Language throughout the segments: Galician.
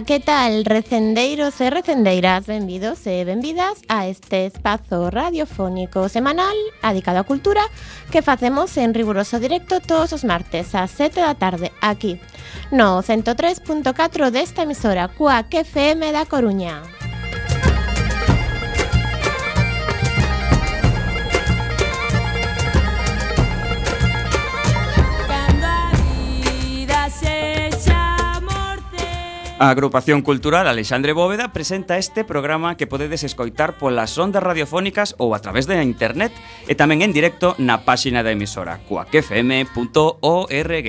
Ola, que tal recendeiros e recendeiras? Benvidos e benvidas a este espazo radiofónico semanal dedicado á cultura que facemos en riguroso directo todos os martes ás 7 da tarde aquí no 103.4 desta emisora Cuac FM da Coruña. A agrupación cultural Alexandre Bóveda presenta este programa que podedes escoitar polas ondas radiofónicas ou a través de internet e tamén en directo na páxina da emisora coacfm.org.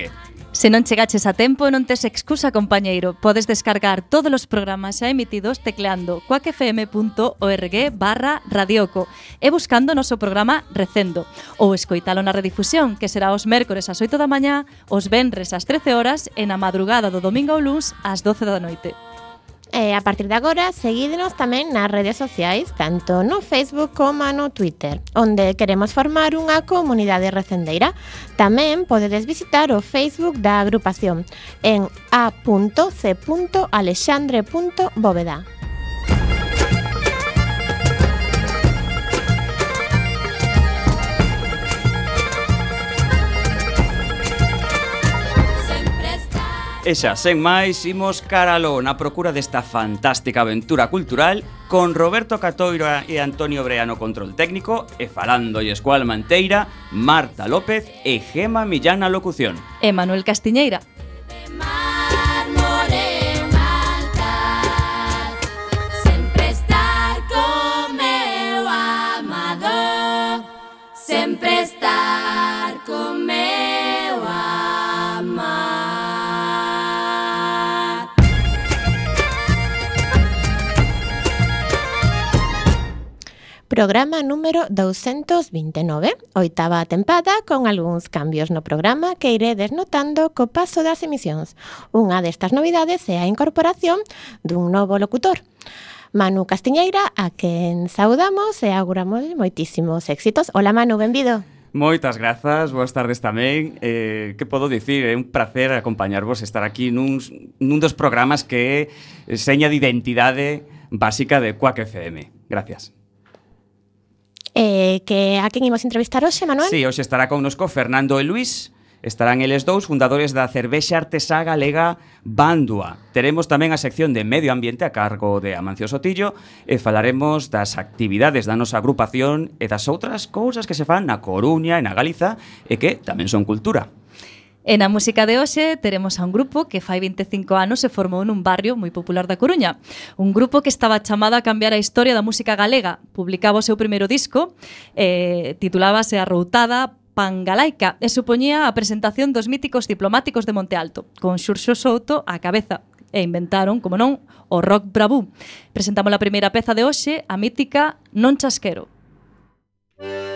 Se non chegaches a tempo, non tes excusa, compañeiro. Podes descargar todos os programas xa emitidos tecleando cuacfm.org barra radioco e buscando o noso programa Recendo ou escoitalo na redifusión, que será os mércores ás 8 da mañá, os venres ás 13 horas e na madrugada do domingo ao luns ás 12 da noite. E a partir de agora, seguídenos tamén nas redes sociais, tanto no Facebook como no Twitter, onde queremos formar unha comunidade recendeira. Tamén podedes visitar o Facebook da agrupación en a.c.alexandre.bóveda. E xa, sen máis, imos caralo na procura desta fantástica aventura cultural con Roberto Catoira e Antonio Breano control técnico e falando e Escual Manteira, Marta López e Gema Millán na locución. E Manuel Castiñeira. Sempre está Programa número 229, oitava tempada con algúns cambios no programa que iredes notando co paso das emisións. Unha destas novidades é a incorporación dun novo locutor. Manu Castiñeira, a quen saudamos e auguramos moitísimos éxitos. Ola Manu, benvido. Moitas grazas, boas tardes tamén. Eh, que podo dicir, é un placer acompañarvos, estar aquí nun, nun dos programas que é seña de identidade básica de Quack FM. Gracias eh, que a quen imos entrevistar hoxe, Manuel? Sí, hoxe estará connosco Fernando e Luis, estarán eles dous fundadores da cervexa artesá galega Bandua. Teremos tamén a sección de medio ambiente a cargo de Amancio Sotillo e falaremos das actividades da nosa agrupación e das outras cousas que se fan na Coruña e na Galiza e que tamén son cultura. E na música de hoxe teremos a un grupo que fai 25 anos se formou nun barrio moi popular da Coruña. Un grupo que estaba chamado a cambiar a historia da música galega. Publicaba o seu primeiro disco, eh, titulábase Arroutada, Pangalaica e supoñía a presentación dos míticos diplomáticos de Monte Alto, con Xurxo Souto á cabeza, e inventaron, como non, o rock bravú. Presentamos a primeira peza de hoxe, a mítica Non Chasquero. Música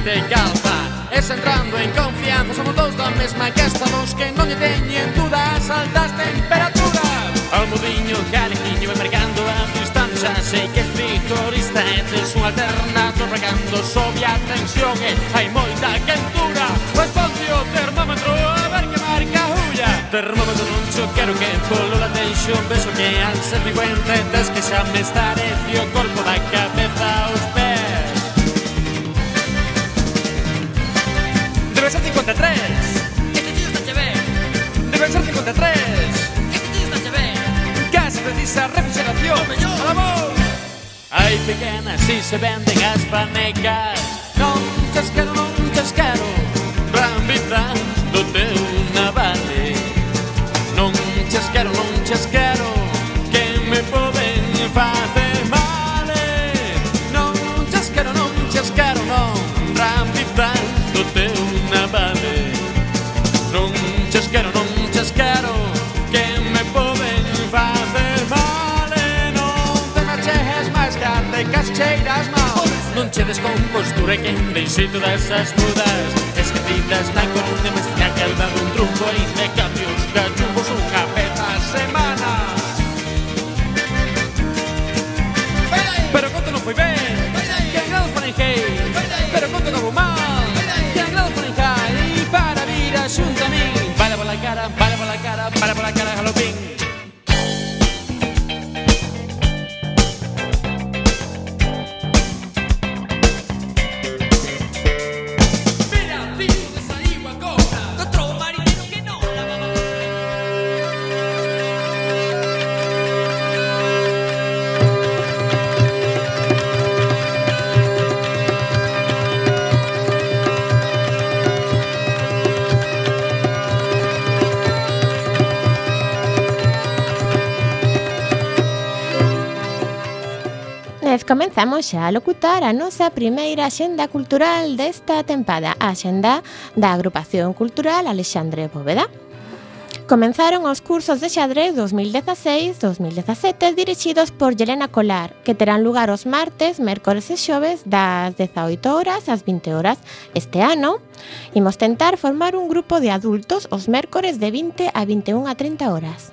este calza Es entrando en confianza Somos dous da mesma que estamos Que non lle teñen dudas altas temperaturas. Ao modiño calejiño e mercando a distancia Sei que fritorista e tes unha alterna Sorregando sobe a tensión e eh, hai moita quentura. Responde o termómetro a ver que marca hulla Termómetro non xo quero que polo la deixo beso que al ser mi cuenta Tes que xa me estarece o corpo da cabeza 53 Este tío está che Debe ser 53 Este tío está che Casi precisa refrigeración. O mellor Alamos Ai pequena, si se venden as panecas Non chascaro, non chascaro Rambita do teu navale Non chasquero, non chasquero cheiras mal Non che descompostura que deixei todas as dudas Esquecidas na coruña mestra que alba dun trunfo Ainda cambios gachumbos unha vez a semana. Pero conto non foi ben. Que grados farenjei Pero conto acabou Comezamos xa a locutar a nosa primeira xenda cultural desta tempada, a xenda da Agrupación Cultural Alexandre Bóveda. Comenzaron os cursos de xadrez 2016-2017 dirixidos por Yelena Colar, que terán lugar os martes, mércores e xoves das 18 horas ás 20 horas este ano. Imos tentar formar un grupo de adultos os mércores de 20 a 21 a 30 horas.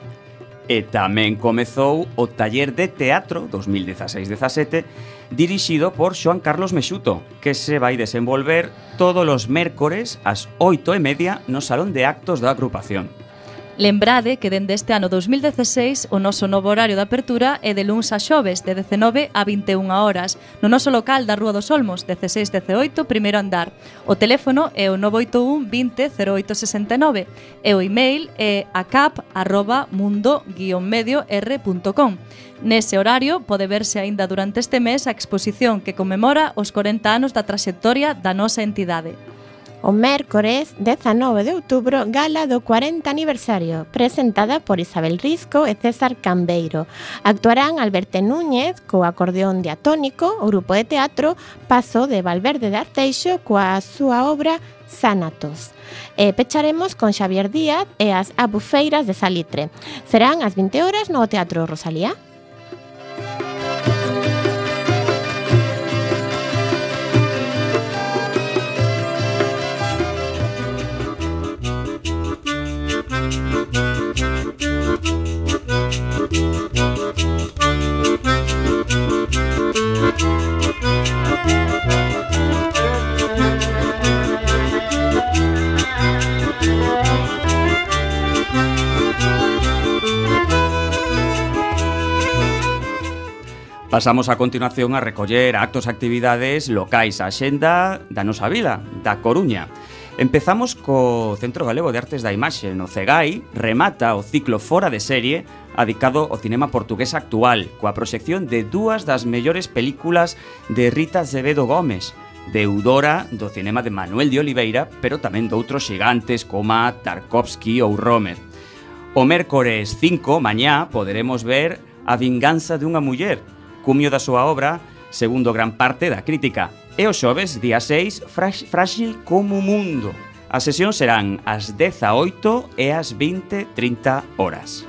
E tamén comezou o taller de teatro 2016-17 dirixido por Xoan Carlos Mexuto, que se vai desenvolver todos os mércores ás 8 e media no Salón de Actos da agrupación. Lembrade que dende este ano 2016 o noso novo horario de apertura é de luns a xoves de 19 a 21 horas no noso local da Rúa dos Olmos, 1618, primeiro andar. O teléfono é o 981 20 0869 e o email é acap@mundo-medio-r.com. Nese horario pode verse aínda durante este mes a exposición que conmemora os 40 anos da traxectoria da nosa entidade o mércores 19 de outubro gala do 40 aniversario, presentada por Isabel Risco e César Cambeiro. Actuarán Alberto Núñez co acordeón diatónico, o grupo de teatro Paso de Valverde de Arteixo coa súa obra Sanatos. E pecharemos con Xavier Díaz e as Abufeiras de Salitre. Serán ás 20 horas no Teatro Rosalía. Pasamos a continuación a recoller actos e actividades locais a xenda da nosa vila, da Coruña. Empezamos co Centro Galego de Artes da Imaxe, no CEGAI, remata o ciclo fora de serie adicado ao cinema portugués actual, coa proxección de dúas das mellores películas de Rita Zebedo Gómez, deudora do cinema de Manuel de Oliveira, pero tamén doutros xigantes como Tarkovsky ou Romer. O mércores 5, mañá, poderemos ver A vinganza dunha muller, cumio da súa obra, segundo gran parte da crítica. E o xoves, día 6, Fráxil como mundo. As sesións serán ás 18 e ás 20.30 horas.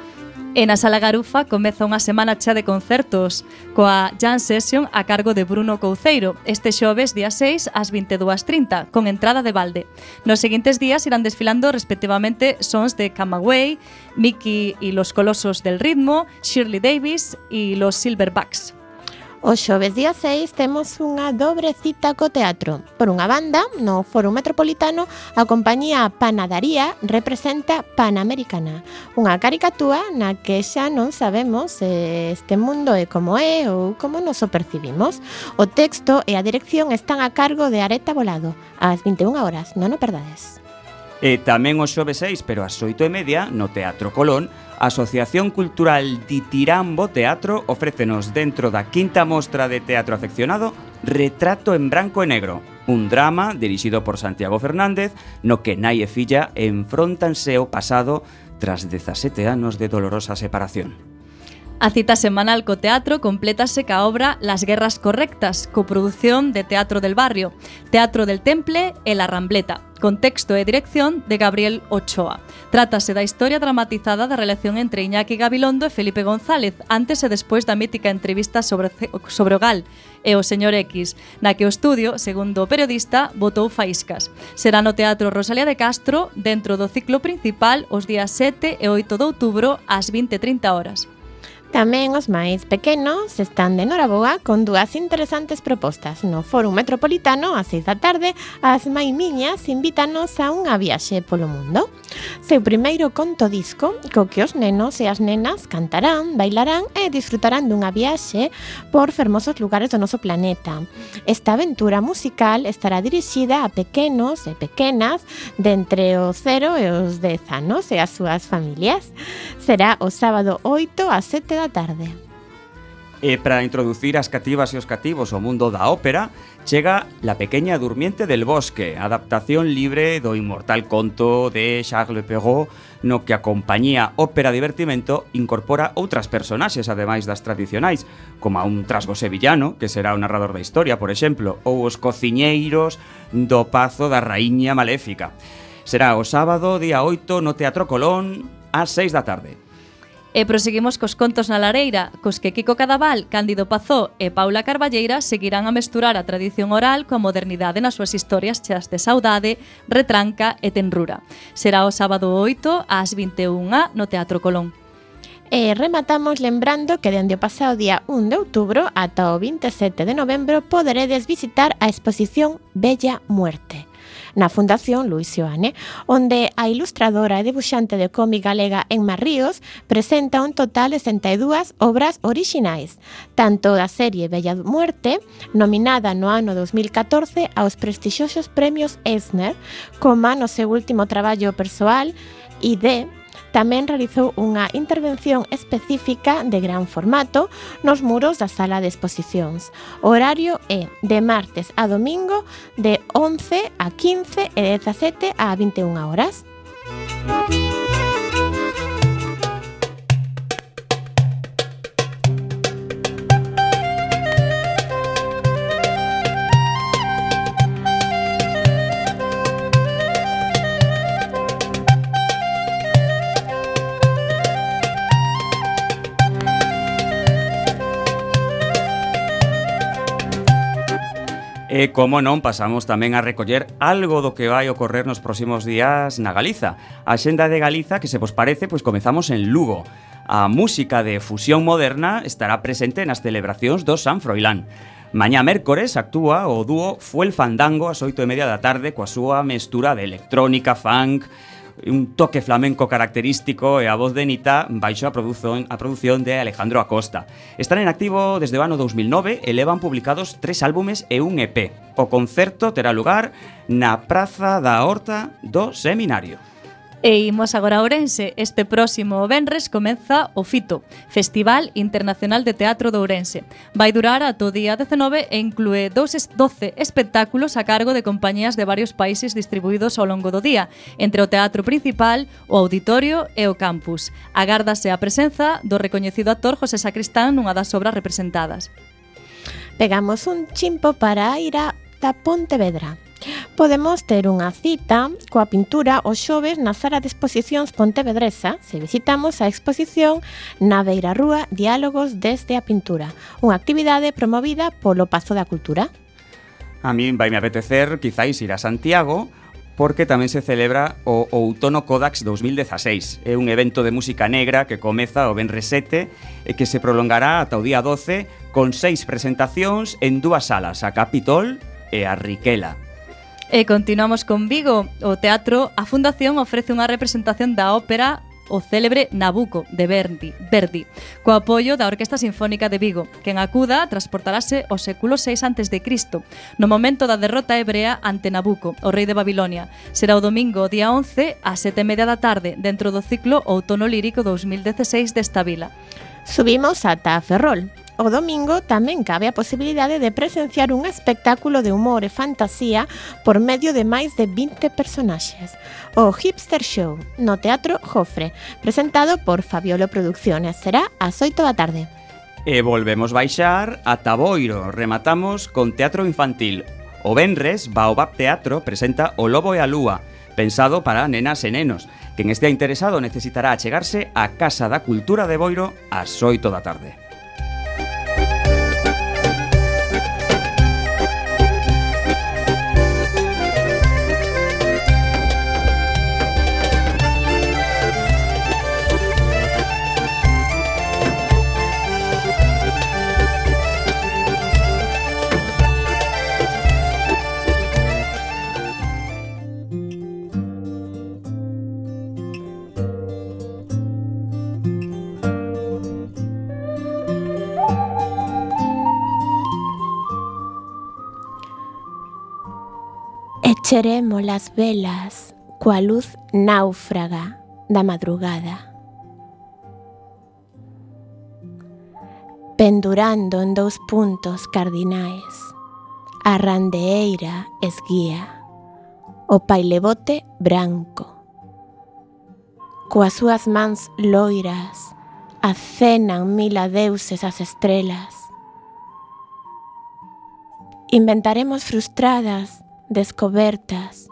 E na Sala Garufa comeza unha semana chea de concertos coa Jam Session a cargo de Bruno Couceiro este xoves día 6 ás 22.30 con entrada de balde. Nos seguintes días irán desfilando respectivamente sons de Camagüey, Mickey y los Colosos del Ritmo, Shirley Davis y los Silverbacks. O xoves día 6 temos unha dobre cita co teatro. Por unha banda, no Foro Metropolitano, a compañía Panadaría representa Panamericana, unha caricatúa na que xa non sabemos se este mundo é como é ou como nos o percibimos. O texto e a dirección están a cargo de Areta Volado, ás 21 horas, non o perdades. E tamén o xove 6, pero ás 8 e media, no Teatro Colón, A Asociación Cultural Ditirambo Teatro ofrécenos dentro da quinta mostra de teatro afeccionado Retrato en Branco e Negro, un drama dirixido por Santiago Fernández no que nai e filla enfrontanse ao pasado tras 17 anos de dolorosa separación. A cita semanal co teatro complétase ca obra Las Guerras Correctas, coproducción de Teatro del Barrio, Teatro del Temple e La Rambleta, con texto e dirección de Gabriel Ochoa. Trátase da historia dramatizada da relación entre Iñaki Gabilondo e Felipe González, antes e despois da mítica entrevista sobre, sobre o Gal e o señor X, na que o estudio, segundo o periodista, botou faíscas. Será no Teatro Rosalía de Castro, dentro do ciclo principal, os días 7 e 8 de outubro, ás 20.30 horas. Tamén os máis pequenos están de Noraboa con dúas interesantes propostas. No Fórum Metropolitano, a 6 da tarde, as maimiñas invítanos a unha viaxe polo mundo. Seu primeiro conto disco, co que os nenos e as nenas cantarán, bailarán e disfrutarán dunha viaxe por fermosos lugares do noso planeta. Esta aventura musical estará dirixida a pequenos e pequenas de entre os 0 e os 10 anos e as súas familias. Será o sábado 8 a 7 da tarde. E para introducir as cativas e os cativos ao mundo da ópera, chega La pequeña durmiente del bosque, adaptación libre do inmortal conto de Charles Perrault, no que a compañía Ópera Divertimento incorpora outras personaxes ademais das tradicionais, como a un trasgo sevillano, que será o narrador da historia, por exemplo, ou os cociñeiros do Pazo da Raíña Maléfica. Será o sábado, día 8, no Teatro Colón, ás 6 da tarde. E proseguimos cos contos na lareira, cos que Kiko Cadaval, Cándido Pazó e Paula Carballeira seguirán a mesturar a tradición oral coa modernidade nas súas historias cheas de saudade, retranca e tenrura. Será o sábado 8 ás 21 no Teatro Colón. E rematamos lembrando que dende o pasado día 1 de outubro ata o 27 de novembro poderedes visitar a exposición Bella Muerte na Fundación Luis Ioane, onde a ilustradora e debuxante de cómic galega Enma Ríos presenta un total de 62 obras orixinais, tanto da serie Bella Muerte, nominada no ano 2014 aos prestixiosos premios Eisner, como no seu último traballo persoal, ID, tamén realizou unha intervención específica de gran formato nos muros da sala de exposicións. O horario é de martes a domingo de 11 a 15 e de 17 a 21 horas. Música E, como non, pasamos tamén a recoller algo do que vai ocorrer nos próximos días na Galiza. A xenda de Galiza, que se vos parece, pois comezamos en Lugo. A música de fusión moderna estará presente nas celebracións do San Froilán. Mañá mércores actúa o dúo Fuel Fandango ás 8 e media da tarde coa súa mestura de electrónica, funk, un toque flamenco característico e a voz de Nita baixo a produción, a produción de Alejandro Acosta. Están en activo desde o ano 2009 e levan publicados tres álbumes e un EP. O concerto terá lugar na Praza da Horta do Seminario. E imos agora a Ourense. Este próximo venres comeza o FITO, Festival Internacional de Teatro de Ourense. Vai durar ata o día 19 e inclúe 12 espectáculos a cargo de compañías de varios países distribuídos ao longo do día, entre o teatro principal, o auditorio e o campus. Agárdase a presenza do recoñecido actor José Sacristán nunha das obras representadas. Pegamos un chimpo para ir a Pontevedra. Podemos ter unha cita coa pintura o xoves na Sala de Exposicións Pontevedresa se visitamos a exposición na Beira Rúa Diálogos desde a Pintura, unha actividade promovida polo Pazo da Cultura. A min vai me apetecer quizáis ir a Santiago porque tamén se celebra o Outono Codax 2016. É un evento de música negra que comeza o Benres 7 e que se prolongará ata o día 12 con seis presentacións en dúas salas, a Capitol e a Riquela. E continuamos con Vigo. O teatro A Fundación ofrece unha representación da ópera o célebre Nabucco de Verdi, Verdi, co apoio da Orquesta Sinfónica de Vigo. Quen acuda transportarase ao século VI antes de Cristo, no momento da derrota hebrea ante Nabucco, o rei de Babilonia. Será o domingo, día 11, ás 7:30 da tarde, dentro do ciclo Outono Lírico 2016 desta vila. Subimos ata Ferrol, o domingo tamén cabe a posibilidade de presenciar un espectáculo de humor e fantasía por medio de máis de 20 personaxes. O Hipster Show, no Teatro Jofre, presentado por Fabiolo Producciones. Será ás 8 da tarde. E volvemos baixar a Taboiro, Rematamos con Teatro Infantil. O Benres, Baobab Teatro presenta O Lobo e a Lúa, pensado para nenas e nenos. Quen estea interesado necesitará achegarse á Casa da Cultura de Boiro ás 8 da tarde. Cheremos las velas coa luz náufraga da madrugada. Pendurando en dous puntos cardinais, a randeeira esguía, o pailebote branco. Coas súas mans loiras, acenan mil adeuses as estrelas. Inventaremos frustradas descobertas,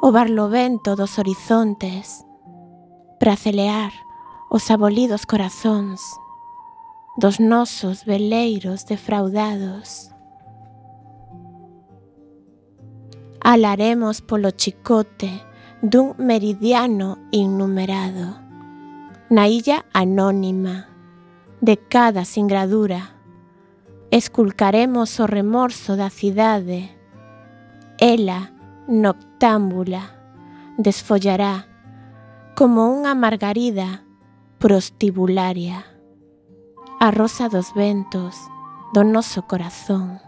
o barlovento dos horizontes, para celear os abolidos corazóns. Dos nosos veleiros defraudados. Alaremos polo chicote dun meridiano innumerado, na illa anónima de cada singradura, esculcaremos o remorso da cidade. Ela, noctámbula, desfollará como unha margarida prostibularia a dos ventos do noso corazón.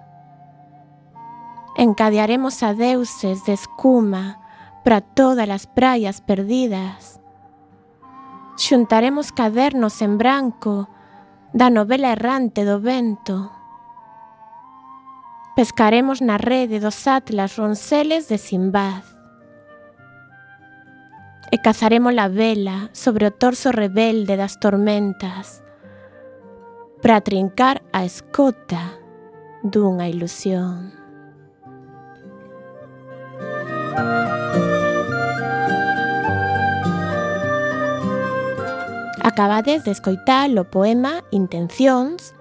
Encadearemos a deuses de escuma para todas as praias perdidas. Xuntaremos cadernos en branco da novela errante do vento pescaremos na rede dos atlas ronceles de Simbad. E cazaremos a vela sobre o torso rebelde das tormentas para trincar a escota dunha ilusión. Acabades de escoitar o poema Intencións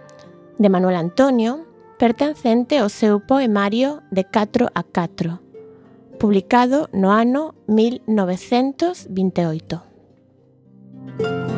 de Manuel Antonio pertencente ao seu poemario De 4 a 4, publicado no ano 1928.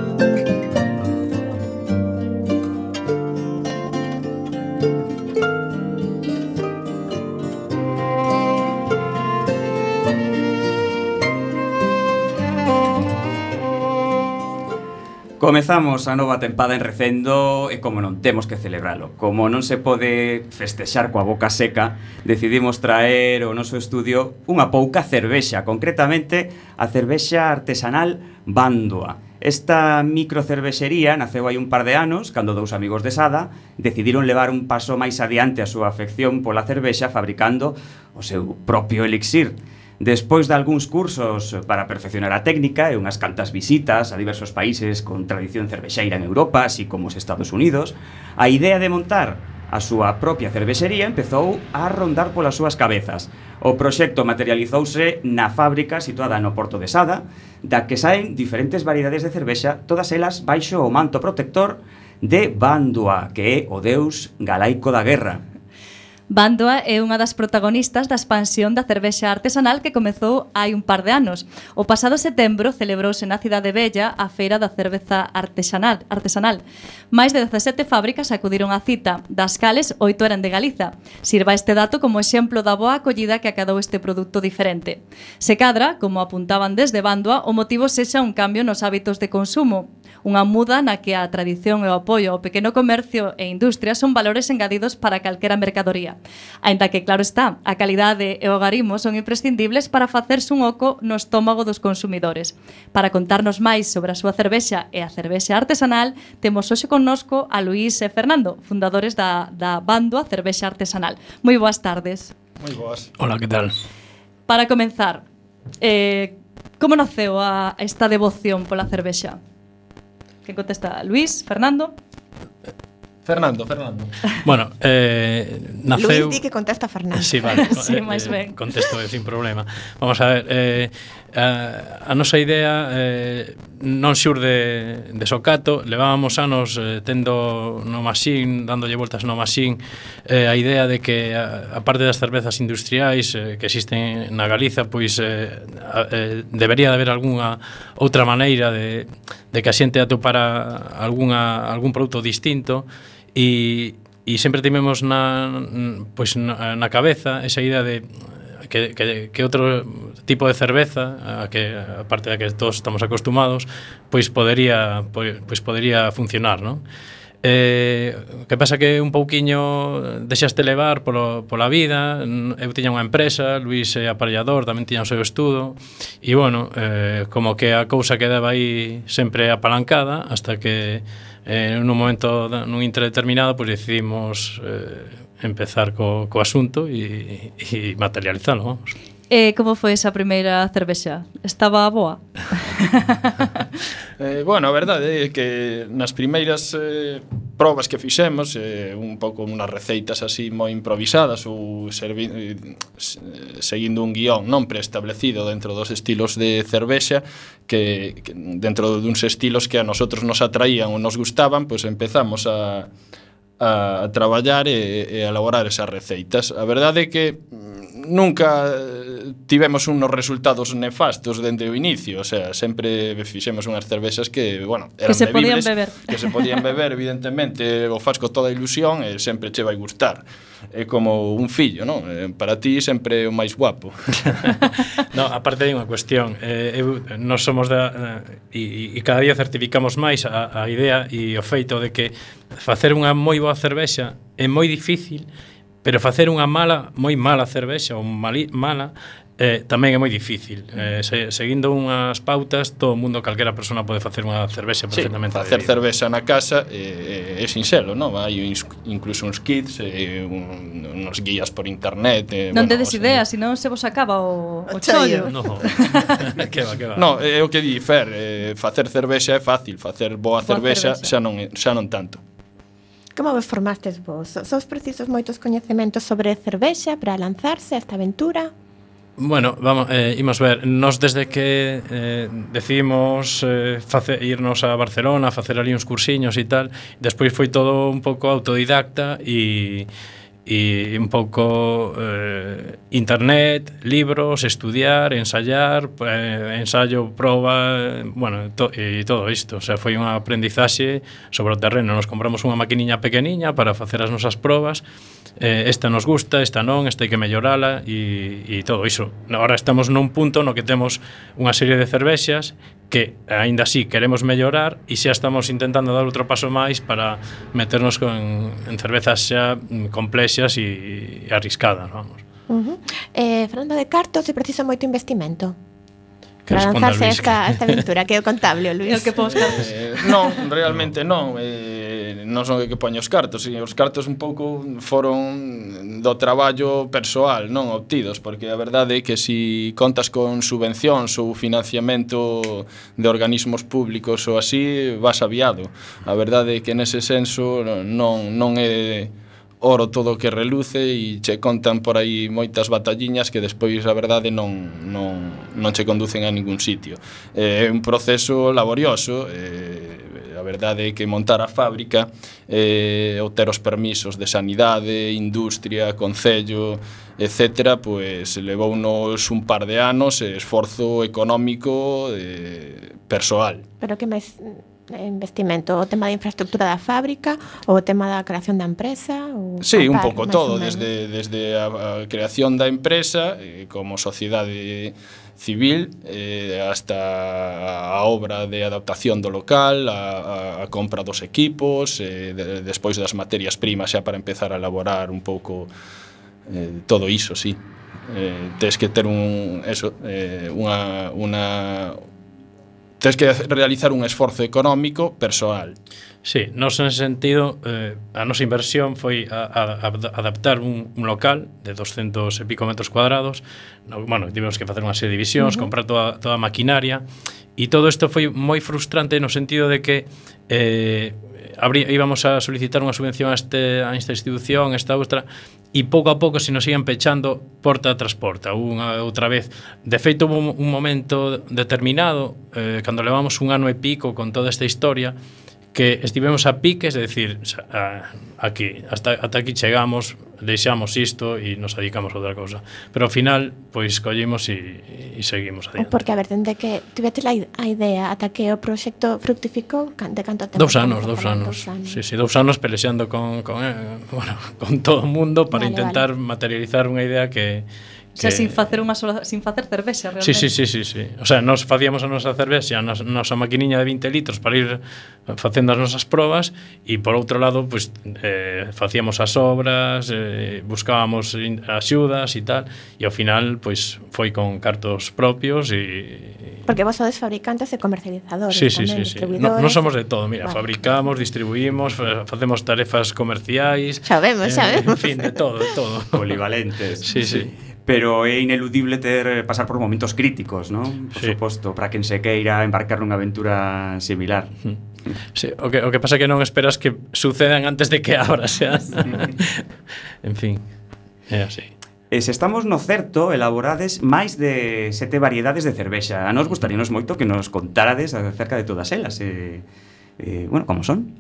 Comezamos a nova tempada en Recendo e como non temos que celebralo. Como non se pode festexar coa boca seca, decidimos traer ao noso estudio unha pouca cervexa, concretamente a cervexa artesanal Bandoa. Esta microcervexería naceu hai un par de anos, cando dous amigos de Sada decidiron levar un paso máis adiante a súa afección pola cervexa fabricando o seu propio elixir Despois de algúns cursos para perfeccionar a técnica e unhas cantas visitas a diversos países con tradición cervexeira en Europa, así como os Estados Unidos, a idea de montar a súa propia cervexería empezou a rondar polas súas cabezas. O proxecto materializouse na fábrica situada no Porto de Sada, da que saen diferentes variedades de cervexa, todas elas baixo o manto protector de Bandua, que é o deus galaico da guerra Bándoa é unha das protagonistas da expansión da cervexa artesanal que comezou hai un par de anos. O pasado setembro celebrouse na cidade bella a Feira da Cerveza Artesanal. artesanal. Máis de 17 fábricas acudiron á cita, das cales oito eran de Galiza. Sirva este dato como exemplo da boa acollida que acadou este produto diferente. Se cadra, como apuntaban desde Bándoa, o motivo sexa un cambio nos hábitos de consumo. Unha muda na que a tradición e o apoio ao pequeno comercio e industria son valores engadidos para calquera mercadoría. Ainda que, claro está, a calidade e o garimo son imprescindibles para facerse un oco no estómago dos consumidores. Para contarnos máis sobre a súa cervexa e a cervexa artesanal, temos hoxe connosco a Luís e Fernando, fundadores da, da Bando a Cervexa Artesanal. Moi boas tardes. Moi boas. Hola, que tal? Para comenzar, eh, como naceu a esta devoción pola cervexa? Que contesta Luís, Fernando? Fernando, Fernando. Bueno, eh, naceu... Luís di que contesta Fernando. Sí, vale. sí, eh, máis ben. Eh, contesto eh, sin problema. Vamos a ver, eh, a, a nosa idea eh, non xurde de socato, levábamos anos eh, tendo no masín, dándolle voltas no masín, eh, a idea de que a, a parte das cervezas industriais eh, que existen na Galiza, pois eh, a, eh, debería de haber algunha outra maneira de, de que a xente atopara algunha, algún produto distinto E, e sempre tivemos na, pois, na, na cabeza esa idea de que, que, que outro tipo de cerveza a que aparte da que todos estamos acostumados pois podería pois, pois podería funcionar, non? Eh, que pasa que un pouquiño deixaste levar polo, pola vida eu tiña unha empresa, Luís é aparellador tamén tiña o seu estudo e bueno, eh, como que a cousa quedaba aí sempre apalancada hasta que eh, nun momento, nun interdeterminado, pois decidimos eh, empezar co, co asunto e, e materializalo, vamos. E eh, como foi esa primeira cervexa? Estaba boa? eh, bueno, a verdade é que nas primeiras eh, probas que fixemos eh, un pouco unhas receitas así moi improvisadas ou servi eh, seguindo un guión non preestablecido dentro dos estilos de cervexa que, que dentro duns estilos que a nosotros nos atraían ou nos gustaban, pois pues empezamos a a, a traballar e, e elaborar esas receitas. A verdade é que nunca eh, tivemos unos resultados nefastos dende o inicio, o sea, sempre fixemos unhas cervexas que, bueno, eran que se bebibles, podían beber. que se podían beber, evidentemente, o faz con toda a ilusión e sempre che vai gustar é como un fillo, non? Eh, para ti sempre é o máis guapo. no, aparte hai unha cuestión, eh, eu, nos somos da eh, e, e cada día certificamos máis a, a idea e o feito de que facer unha moi boa cervexa é moi difícil pero facer unha mala, moi mala cervexa ou mali, mala Eh, tamén é moi difícil. Eh, se, seguindo unhas pautas, todo o mundo, calquera persona pode facer unha cervexa perfectamente. Sí, facer bebida. cervexa na casa eh, eh, é sinxelo, non? Hai incluso uns kits, eh, un, uns guías por internet. Eh, non bueno, tedes idea, se... senón se vos acaba o, ah, o chollo. No, que va, que va. No, é o que di Fer, eh, facer cervexa é fácil, facer boa, boa cervexa, cervexa, xa non xa non tanto. Como vos formastes vos? Sos precisos moitos coñecementos sobre cervexa para lanzarse a esta aventura? Bueno, vamos, eh, imos ver, nos desde que eh, decimos eh, face, irnos a Barcelona, facer ali uns cursiños e tal, despois foi todo un pouco autodidacta e e un pouco eh, internet, libros, estudiar, ensayar, eh, ensayo, proba, bueno, to, e todo isto, o sea, foi unha aprendizaxe sobre o terreno, nos compramos unha maquiniña pequeniña para facer as nosas probas eh, esta nos gusta, esta non, esta hai que mellorala e, e todo iso. Ahora estamos nun punto no que temos unha serie de cervexas que aínda así queremos mellorar e xa estamos intentando dar outro paso máis para meternos con, en cervezas xa mm, complexas e, e arriscadas, vamos. Uh -huh. eh, Fernando de Carto, se precisa moito investimento que para lanzarse a esta, a esta aventura que é o contable, Luis. o que posca. Eh, non, realmente non. Eh, non son que poño os cartos, e os cartos un pouco foron do traballo persoal, non obtidos, porque a verdade é que si contas con subvencións ou financiamento de organismos públicos ou así, vas aviado. A verdade é que nese senso non, non é oro todo o que reluce e che contan por aí moitas batalliñas que despois a verdade non, non, non che conducen a ningún sitio. Eh, é un proceso laborioso, eh, verdade é que montar a fábrica eh, ou ter os permisos de sanidade, industria, concello, etc., pois levounos un par de anos e esforzo económico eh, persoal. Pero que máis investimento, o tema da infraestructura da fábrica, o tema da creación da empresa, ou Sí, un par, pouco todo, desde desde a, a creación da empresa, eh, como sociedade civil eh, hasta a obra de adaptación do local, a, a compra dos equipos, eh, de, despois das materias primas xa para empezar a elaborar un pouco eh, todo iso, sí. Eh, tes que ter un eso, eh, unha, unha tes que realizar un esforzo económico persoal. Sí, nos en sentido, eh, a nosa inversión foi a, a, a adaptar un, un local de 200 e pico metros cuadrados, no, bueno, tivemos que facer unha serie de divisións, uh -huh. comprar toda, toda a maquinaria, e todo isto foi moi frustrante no sentido de que eh, abri, íbamos a solicitar unha subvención a, este, a esta institución, a esta outra, e pouco a pouco se nos iban pechando porta tras porta, unha outra vez. De feito, un, un momento determinado, eh, cando levamos un ano e pico con toda esta historia, que estivemos a piques, é a, aquí, hasta, hasta aquí chegamos, deixamos isto e nos dedicamos a outra cousa. Pero ao final, pois, collimos e, e seguimos adiante. Porque a ver, dende que tivete a, a idea ata que o proxecto fructificou, de canto tempo? Dous anos, dous anos. anos. Sí, sí, dous anos pelexando con, con, eh, bueno, con todo o mundo para vale, intentar vale. materializar unha idea que O sea, que... sin facer unha sola, sin facer cervexa, realmente. Sí, sí, sí, sí, sí. O sea, nos facíamos a nosa cervexa, a nos, nosa maquiniña de 20 litros para ir facendo as nosas probas e por outro lado, pues, eh, facíamos as obras, eh, buscábamos axudas e tal, e ao final, pues, foi con cartos propios e... Porque vos sodes fabricantes e comercializadores, sí, sí, tamén, sí, sí. No, no somos de todo, mira, vale. fabricamos, distribuímos, facemos tarefas comerciais... Sabemos, eh, sabemos. En fin, de todo, de todo. Polivalentes. Sí, sí. sí pero é ineludible ter eh, pasar por momentos críticos, non? Por sí. suposto, para quen se queira embarcar nunha aventura similar. Sí, o que, o que pasa é que non esperas que sucedan antes de que abras, xa. En fin, é así. E se estamos no certo, elaborades máis de sete variedades de cervexa. A nos gustaríanos moito que nos contarades acerca de todas elas. E, e bueno, como son?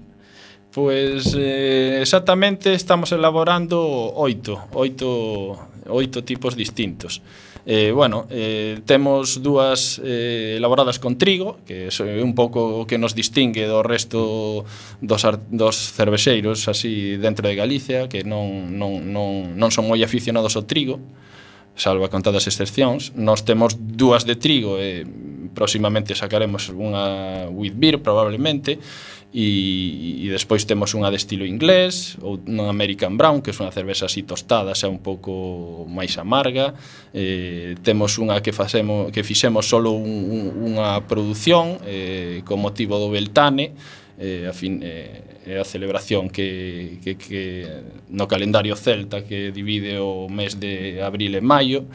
Pois eh, exactamente estamos elaborando oito, oito oito tipos distintos. Eh, bueno, eh, temos dúas eh, elaboradas con trigo, que é un pouco o que nos distingue do resto dos, ar, dos cervexeiros así dentro de Galicia, que non, non, non, non son moi aficionados ao trigo, salva contadas excepcións. Nós temos dúas de trigo e eh, próximamente sacaremos unha wheat beer probablemente, e, e despois temos unha de estilo inglés ou unha American Brown que é unha cerveza así tostada xa un pouco máis amarga. Eh, temos unha que facemos que fixemos solo un, un, unha produción eh, con motivo do Beltane eh, a fin, eh, é a celebración que, que, que no calendario celta que divide o mes de abril e maio.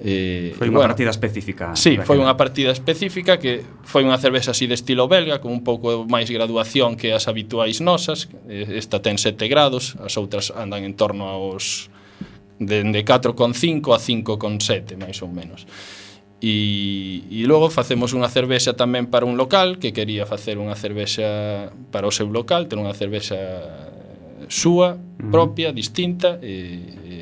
Eh, foi unha bueno, partida específica. Sí, foi unha partida específica que foi unha cervexa así de estilo belga, con un pouco máis graduación que as habituais nosas. Eh, esta ten 7 grados, as outras andan en torno aos de, de 4,5 a 5,7, máis ou menos. E, e logo facemos unha cervexa tamén para un local que quería facer unha cervexa para o seu local, ter unha cervexa eh, súa, propia, distinta e, e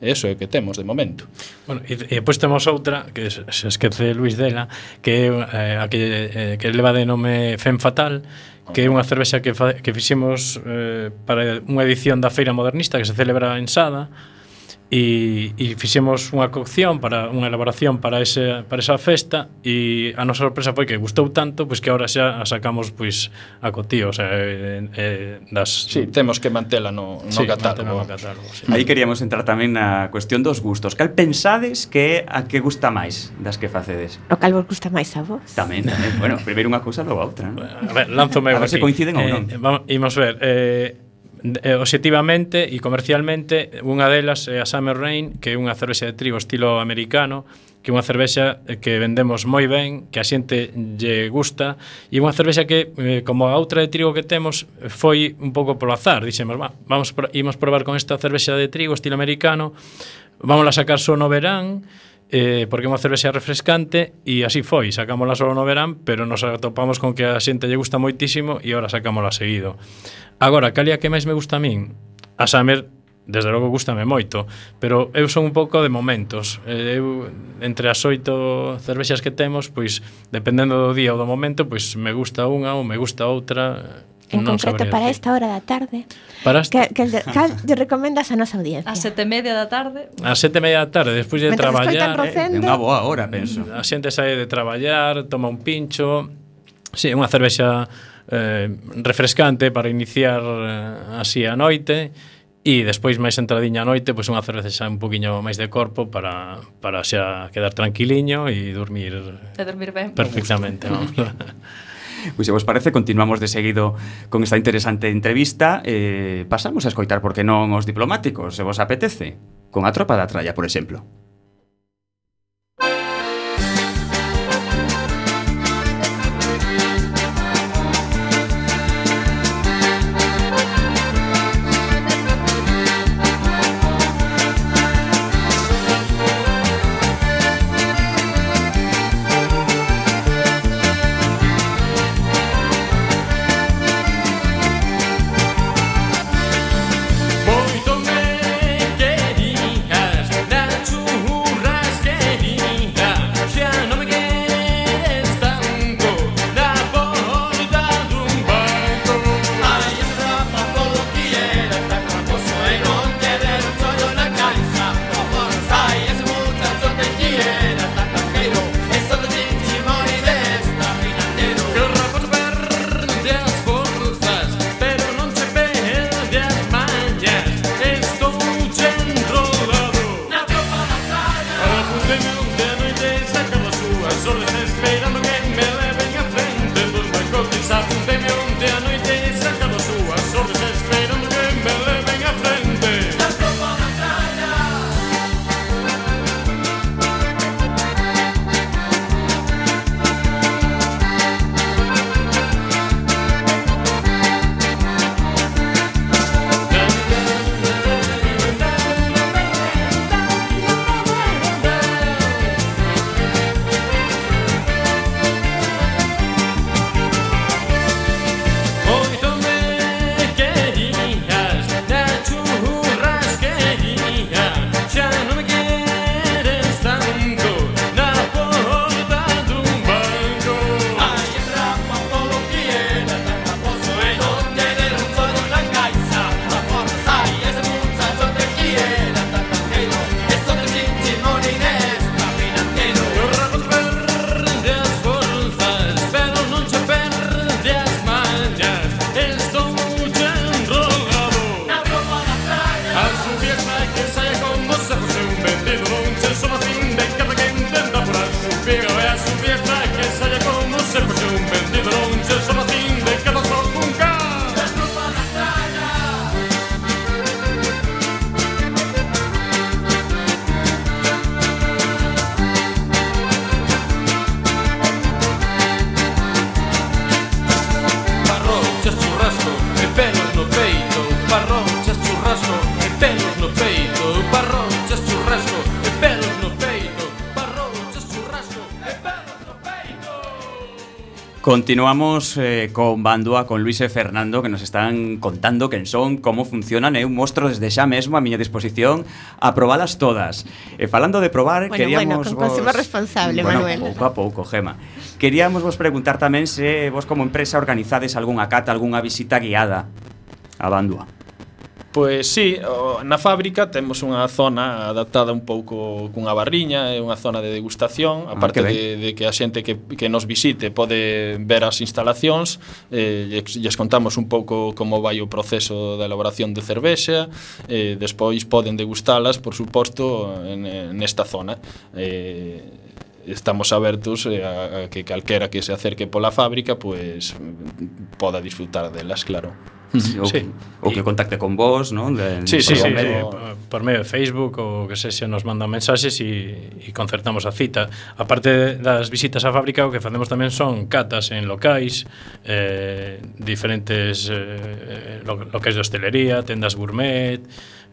Eso é o que temos de momento. Bueno, e, e temos outra que se esquece Luis dela, que é eh, a que, eh, que leva de nome Fem Fatal, que é unha cervexa que, fa, que fixemos eh, para unha edición da Feira Modernista que se celebra en Sada, e, e fixemos unha cocción para unha elaboración para ese para esa festa e a nosa sorpresa foi que gustou tanto pois que agora xa a sacamos pois a cotío, o sea, eh, eh, das sí, temos que mantela no no sí, catálogo. No catálogo sí. Aí queríamos entrar tamén na cuestión dos gustos. Cal pensades que a que gusta máis das que facedes? O cal vos gusta máis a vos? Tamén, tamén. bueno, primeiro unha cousa logo a outra. ¿no? A ver, lánzome a ver se coinciden eh, ou non. Eh, Vamos, imos ver. Eh eh, objetivamente e comercialmente unha delas é a Summer Rain que é unha cervexa de trigo estilo americano que é unha cervexa eh, que vendemos moi ben que a xente lle gusta e unha cervexa que eh, como a outra de trigo que temos foi un pouco polo azar. Dixemos, va, vamos, imos probar con esta cervexa de trigo estilo americano vamos a sacar só no verán eh, porque é unha cervexa refrescante e así foi, sacámola só no verán pero nos atopamos con que a xente lle gusta moitísimo e ahora sacámola seguido agora, cal é a que máis me gusta a min? a Summer desde logo gustame moito, pero eu son un pouco de momentos. Eh, eu entre as oito cervexas que temos, pois dependendo do día ou do momento, pois me gusta unha ou me gusta outra. En non concreto para decir. esta hora da tarde para esta... que, que, cal lle recomendas a nosa audiencia? A sete media da tarde A sete media da tarde, despois de Mentre traballar eh, Rosendo, eh, Unha boa hora, penso A xente sae de traballar, toma un pincho Si, sí, unha cervexa eh, refrescante para iniciar eh, así a noite E despois máis entradiña a noite, pois unha cerveza xa un poquinho máis de corpo para, para xa quedar tranquiliño e dormir... E dormir ben. Perfectamente, vamos. Pois se vos parece, continuamos de seguido con esta interesante entrevista. Eh, pasamos a escoitar, porque non, os diplomáticos, se vos apetece, con a tropa da tralla, por exemplo. Continuamos eh, con Bandua, con Luis e Fernando, que nos están contando quen son, como funcionan, e eh, un mostro desde xa mesmo a miña disposición a probalas todas. E falando de probar, bueno, queríamos bueno, con vos... responsable, bueno, Manuel. Pouco a pouco, Gema. Queríamos vos preguntar tamén se vos como empresa organizades algunha cata, algunha visita guiada a Bandua. Pois sí, na fábrica temos unha zona adaptada un pouco cunha barriña, é unha zona de degustación, a parte ah, de, de que a xente que, que nos visite pode ver as instalacións, eh, lles contamos un pouco como vai o proceso da elaboración de cervexa, eh, despois poden degustalas, por suposto, en, nesta zona. Eh, estamos abertos eh, a, a que calquera que se acerque pola fábrica pois poda disfrutar delas, claro sí. ou, sí. ou que contacte con vos, non? De, sí, sí, sí, medio... Eh, por medio de Facebook ou que se se nos mandan mensaxes e, e concertamos a cita. A parte das visitas á fábrica, o que facemos tamén son catas en locais, eh, diferentes eh, eh locais de hostelería, tendas gourmet,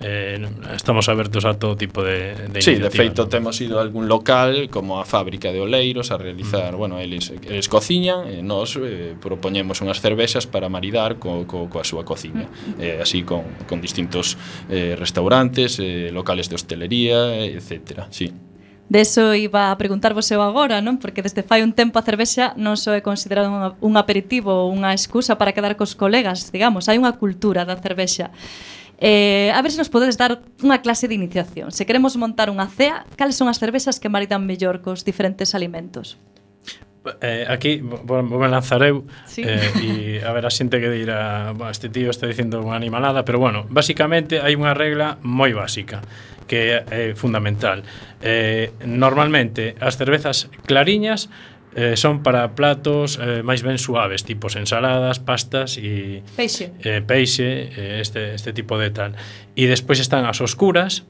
eh, estamos abertos a todo tipo de, de Sí, de feito ¿no? temos ido a algún local como a fábrica de oleiros a realizar, mm. bueno, eles, eles cociñan e nós eh, propoñemos unhas cervexas para maridar co, co, coa súa cociña mm. eh, así con, con distintos eh, restaurantes, eh, locales de hostelería, etcétera, sí. De eso iba a preguntarvos eu agora, non? Porque desde fai un tempo a cervexa non só é considerado un aperitivo ou unha excusa para quedar cos colegas, digamos, hai unha cultura da cervexa. Eh, a ver se nos podedes dar unha clase de iniciación. Se queremos montar unha cea, cales son as cervexas que maridan mellor cos diferentes alimentos? eh, aquí vou me lanzar eu sí. eh, e a ver a xente que dirá bueno, este tío está dicindo unha animalada pero bueno, basicamente hai unha regla moi básica que é fundamental eh, normalmente as cervezas clariñas Eh, son para platos eh, máis ben suaves, tipos ensaladas, pastas e peixe, eh, peixe eh, este, este tipo de tal. E despois están as oscuras,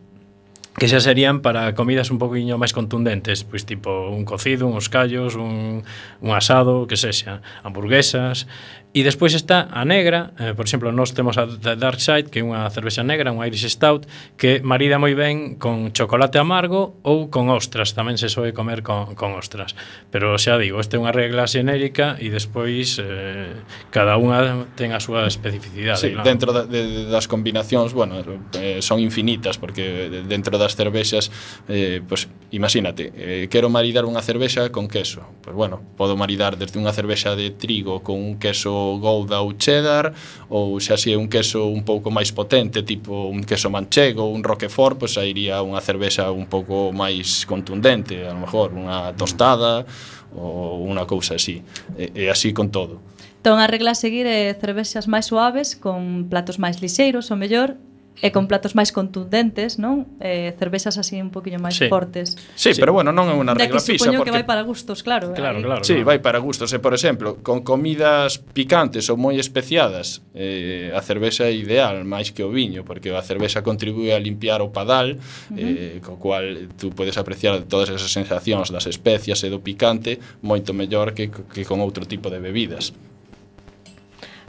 que xa serían para comidas un poquinho máis contundentes, pois tipo un cocido, uns callos, un, un asado, que sexa, hamburguesas, E despois está a negra, eh, por exemplo, nós temos a Dark Side, que é unha cervexa negra, un Irish Stout, que marida moi ben con chocolate amargo ou con ostras, tamén se soe comer con, con ostras. Pero xa digo, esta é unha regla xenérica e despois eh, cada unha ten a súa especificidade. Sí, claro. dentro da, de, das combinacións, bueno, eh, son infinitas, porque dentro das cervexas, eh, pues, imagínate, eh, quero maridar unha cervexa con queso. Pues bueno, podo maridar desde unha cervexa de trigo con un queso Gouda ou cheddar, ou se así é un queso un pouco máis potente, tipo un queso manchego, un roquefort, pois aí iría unha cervexa un pouco máis contundente, a lo mejor unha tostada ou unha cousa así. E, e así con todo. Entón, a regla a seguir é cervexas máis suaves, con platos máis lixeiros, o mellor, e con platos máis contundentes, non? Eh, cervexas así un poquinho máis sí. fortes. Sí, sí, pero bueno, non é unha regla que fixa porque que vai para gustos, claro. Eh. Claro, claro. Sí, claro. vai para gustos, e por exemplo, con comidas picantes ou moi especiadas, eh, a cervexa é ideal máis que o viño, porque a cervexa contribúe a limpiar o padal, uh -huh. eh, co cual tú podes apreciar todas esas sensacións das especias e do picante moito mellor que que con outro tipo de bebidas.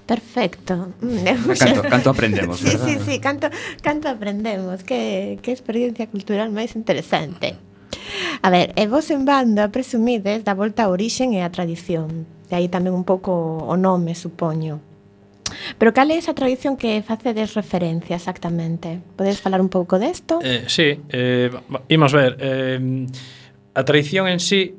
Perfecto. Mm, canto, canto aprendemos, sí, verdad? Sí, sí, canto, canto aprendemos. Que, que experiencia cultural máis interesante. A ver, e vos en banda presumides da volta a orixen e a tradición. De aí tamén un pouco o nome, supoño. Pero cal é esa tradición que facedes referencia exactamente? Podes falar un pouco desto? Eh, sí, eh, imos ver. Eh, a tradición en sí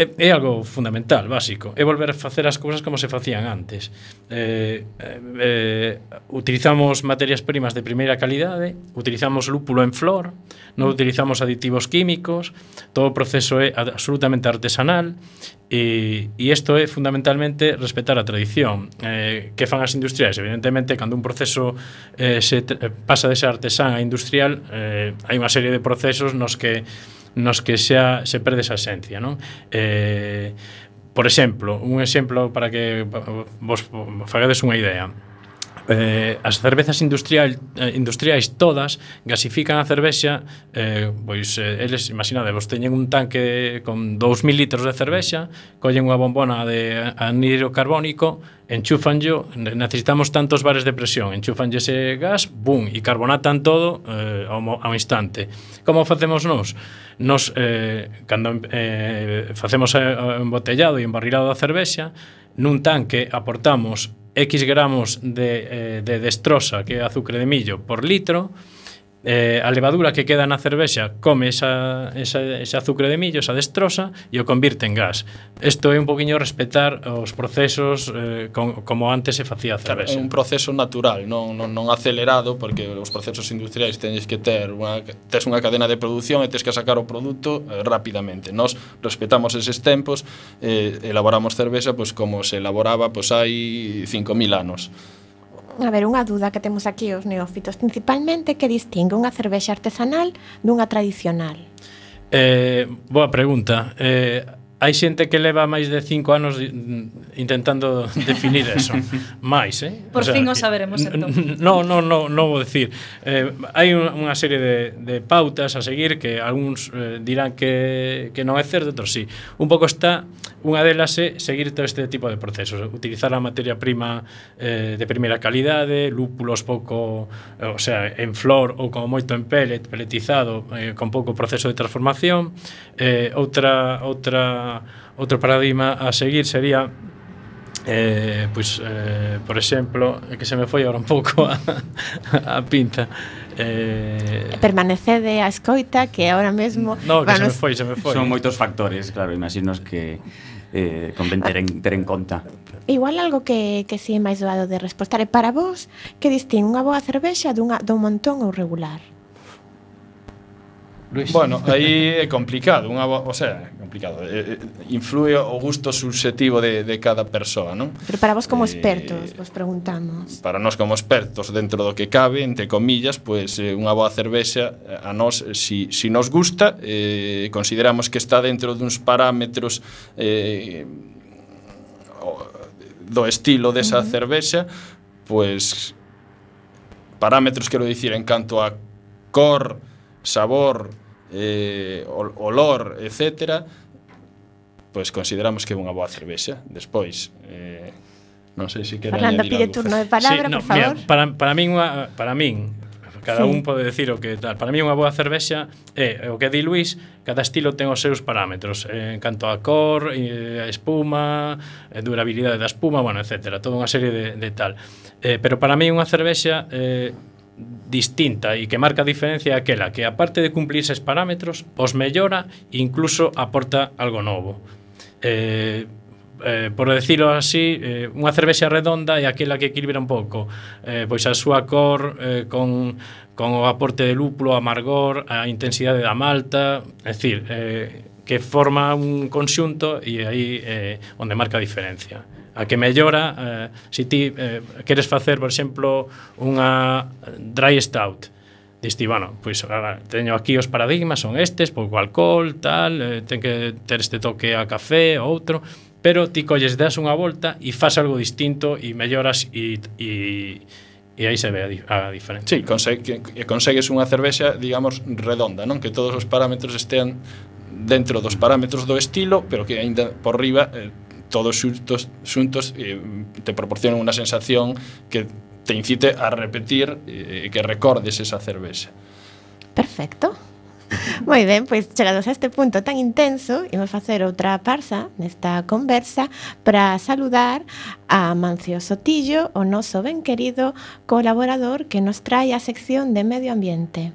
é, é algo fundamental, básico. É volver a facer as cousas como se facían antes. Eh, eh, utilizamos materias primas de primeira calidade, utilizamos lúpulo en flor, non mm. utilizamos aditivos químicos, todo o proceso é absolutamente artesanal e, e isto é fundamentalmente respetar a tradición. Eh, que fan as industriais? Evidentemente, cando un proceso eh, se pasa de ser artesán a industrial, eh, hai unha serie de procesos nos que nos que xa se perde esa esencia, non? Eh, por exemplo, un exemplo para que vos fagades unha idea eh, as cervezas industrial, eh, industriais todas gasifican a cervexa eh, pois eh, eles, imaginade, vos teñen un tanque con 2000 litros de cervexa collen unha bombona de anidro carbónico enchufanllo, necesitamos tantos bares de presión, enchufanlle ese gas, bum, e carbonatan todo eh, ao, ao instante. Como facemos nós? Nos, eh, cando eh, facemos eh, embotellado e embarrilado da cervexa, nun tanque aportamos X gramos de, eh, de destrosa, que é azúcar de millo, por litro, eh, a levadura que queda na cervexa come esa, esa, ese azúcar de millo, esa destrosa, e o convirte en gas. Isto é un poquinho respetar os procesos eh, con, como antes se facía a cervexa. É un proceso natural, non, non, non acelerado, porque os procesos industriais tenes que ter unha, tes unha cadena de produción e tes que sacar o produto eh, rapidamente. Nos respetamos eses tempos, eh, elaboramos cervexa pois, como se elaboraba pois, hai 5.000 anos a ver, unha duda que temos aquí os neófitos, principalmente que distingue unha cervexa artesanal dunha tradicional? Eh, boa pregunta. Eh, hai xente que leva máis de 5 anos intentando definir eso. máis, eh? Por o sea, fin o saberemos entón. No, no, no, no vou decir. Eh, hai unha serie de, de pautas a seguir que algúns eh, dirán que, que non é certo, outros sí. Un pouco está unha delas é seguir todo este tipo de procesos, utilizar a materia prima eh, de primeira calidade, lúpulos pouco, eh, o sea, en flor ou como moito en pellet, pelletizado, eh, con pouco proceso de transformación. Eh, outra outra outro paradigma a seguir sería eh, pois, eh, por exemplo, que se me foi ahora un pouco a, a pinta. Eh... Permanecede a escoita que ahora mesmo... No, que se me foi, se me foi. Son moitos factores, claro, imaginos que eh, convén ter en, ter en conta. Igual algo que, que si sí é máis doado de respostar. é para vos, que distín unha boa cervexa dunha, dun montón ou regular? Luis. Bueno, aí é complicado, unha, o sea, é complicado. Eh, eh influe o gusto subjetivo de, de cada persoa, non? Pero para vos como eh, expertos, eh, vos preguntamos. Para nós como expertos, dentro do que cabe, entre comillas, pois pues, eh, unha boa cervexa eh, a nós, si, si nos gusta, eh, consideramos que está dentro duns parámetros eh, do estilo desa uh -huh. cervexa, pois pues, parámetros quero dicir en canto a cor, sabor, eh, olor, etc., pois consideramos que é unha boa cervexa. Despois, eh, non sei se quero Fernando, pide algo. turno de palabra, sí, no, por favor. Mira, para, para min, unha, para min cada sí. un pode decir o que tal. Para mí unha boa cervexa é o que di Luis, cada estilo ten os seus parámetros, eh, en canto a cor, eh, a espuma, a durabilidade da espuma, bueno, etcétera, toda unha serie de, de tal. Eh, pero para mí unha cervexa eh, distinta e que marca a diferencia é aquela que, aparte de cumplir eses parámetros, os mellora e incluso aporta algo novo. Eh, eh, por decirlo así, eh, unha cervexa redonda é aquela que equilibra un pouco eh, pois a súa cor eh, con, con o aporte de lúpulo, amargor, a intensidade da malta, é dicir, eh, que forma un conxunto e aí eh, onde marca a diferencia a que mellora eh, se ti eh, queres facer, por exemplo, unha dry stout. Diste, bueno, pois agora, teño aquí os paradigmas, son estes, pouco alcohol, tal, eh, ten que ter este toque a café, ou outro, pero ti colles das unha volta e fas algo distinto e melloras e, e, e aí se ve a, di a diferencia. Sí, consegue, que consegues unha cervexa, digamos, redonda, non? Que todos os parámetros estean dentro dos parámetros do estilo, pero que aínda por riba eh, todos xuntos, xuntos eh, te proporcionan unha sensación que te incite a repetir e eh, que recordes esa cervexa. Perfecto. Moi ben, pois chegados a este punto tan intenso, imos facer outra parsa nesta conversa para saludar a Mancio Sotillo, o noso ben querido colaborador que nos trae a sección de Medio Ambiente.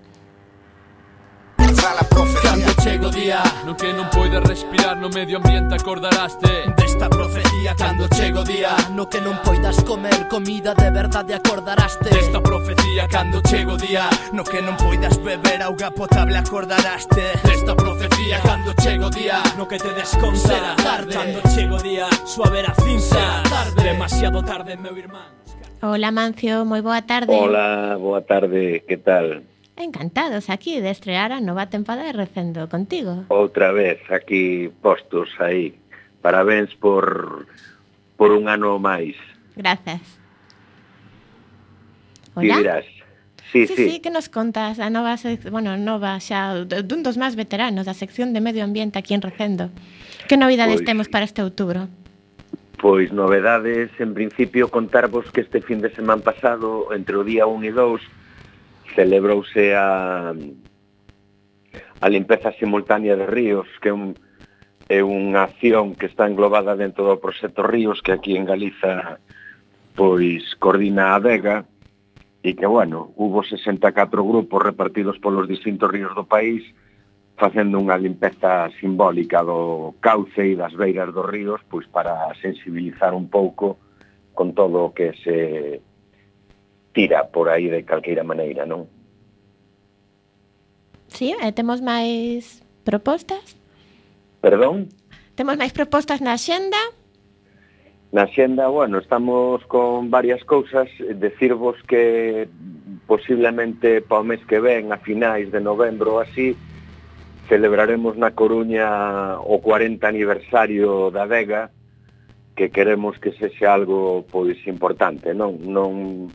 Cando chego o día No que non poides respirar no medio ambiente acordaraste desta profecía Cando chego día no que non poidas comer comida de verdade acordaraste Desta profecía Cando chego día no que non poidas beber auga potable acordaraste Desta profecía Cando chego día No que te desconta Será tarde. Cando chego día Suave a cinza Será tarde. Demasiado tarde, meu irmán Hola Mancio, moi boa tarde. Hola, boa tarde, que tal? Encantados aquí de estrear a nova tempada recendo contigo. Outra vez aquí postos aí. Parabéns por por un ano máis. Gracias. Hola. Dirás. Sí, sí, sí, sí, que nos contas a nova, bueno, nova xa dun dos máis veteranos da sección de medio ambiente aquí en Recendo. Que novidades pois, temos para este outubro? Pois novedades, en principio contarvos que este fin de semana pasado, entre o día 1 e 2, celebrouse a a limpeza simultánea de ríos, que é un é unha acción que está englobada dentro do proxecto Ríos que aquí en Galiza pois coordina a Vega e que bueno, hubo 64 grupos repartidos polos distintos ríos do país facendo unha limpeza simbólica do cauce e das beiras dos ríos pois para sensibilizar un pouco con todo o que se tira por aí de calqueira maneira, non? Sí, e temos máis propostas? Perdón? Temos máis propostas na xenda? Na xenda, bueno, estamos con varias cousas. Decirvos que posiblemente para o mes que ven, a finais de novembro ou así, celebraremos na Coruña o 40 aniversario da Vega, que queremos que sexa algo pois importante, non? Non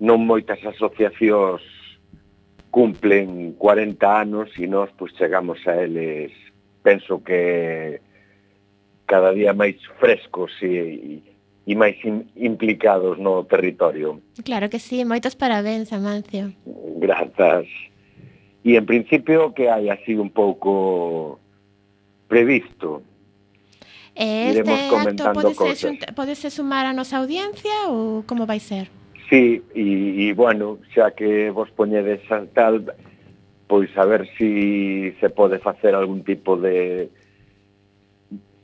non moitas asociacións cumplen 40 anos e nós pois chegamos a eles penso que cada día máis frescos e, e máis in, implicados no territorio. Claro que sí, moitos parabéns, Amancio. Grazas. E en principio que hai así un pouco previsto. E este Iremos comentado acto pode ser, pode ser sumar a nosa audiencia ou como vai ser? Sí, e, e bueno, xa que vos poñedes a tal, pois a ver si se pode facer algún tipo de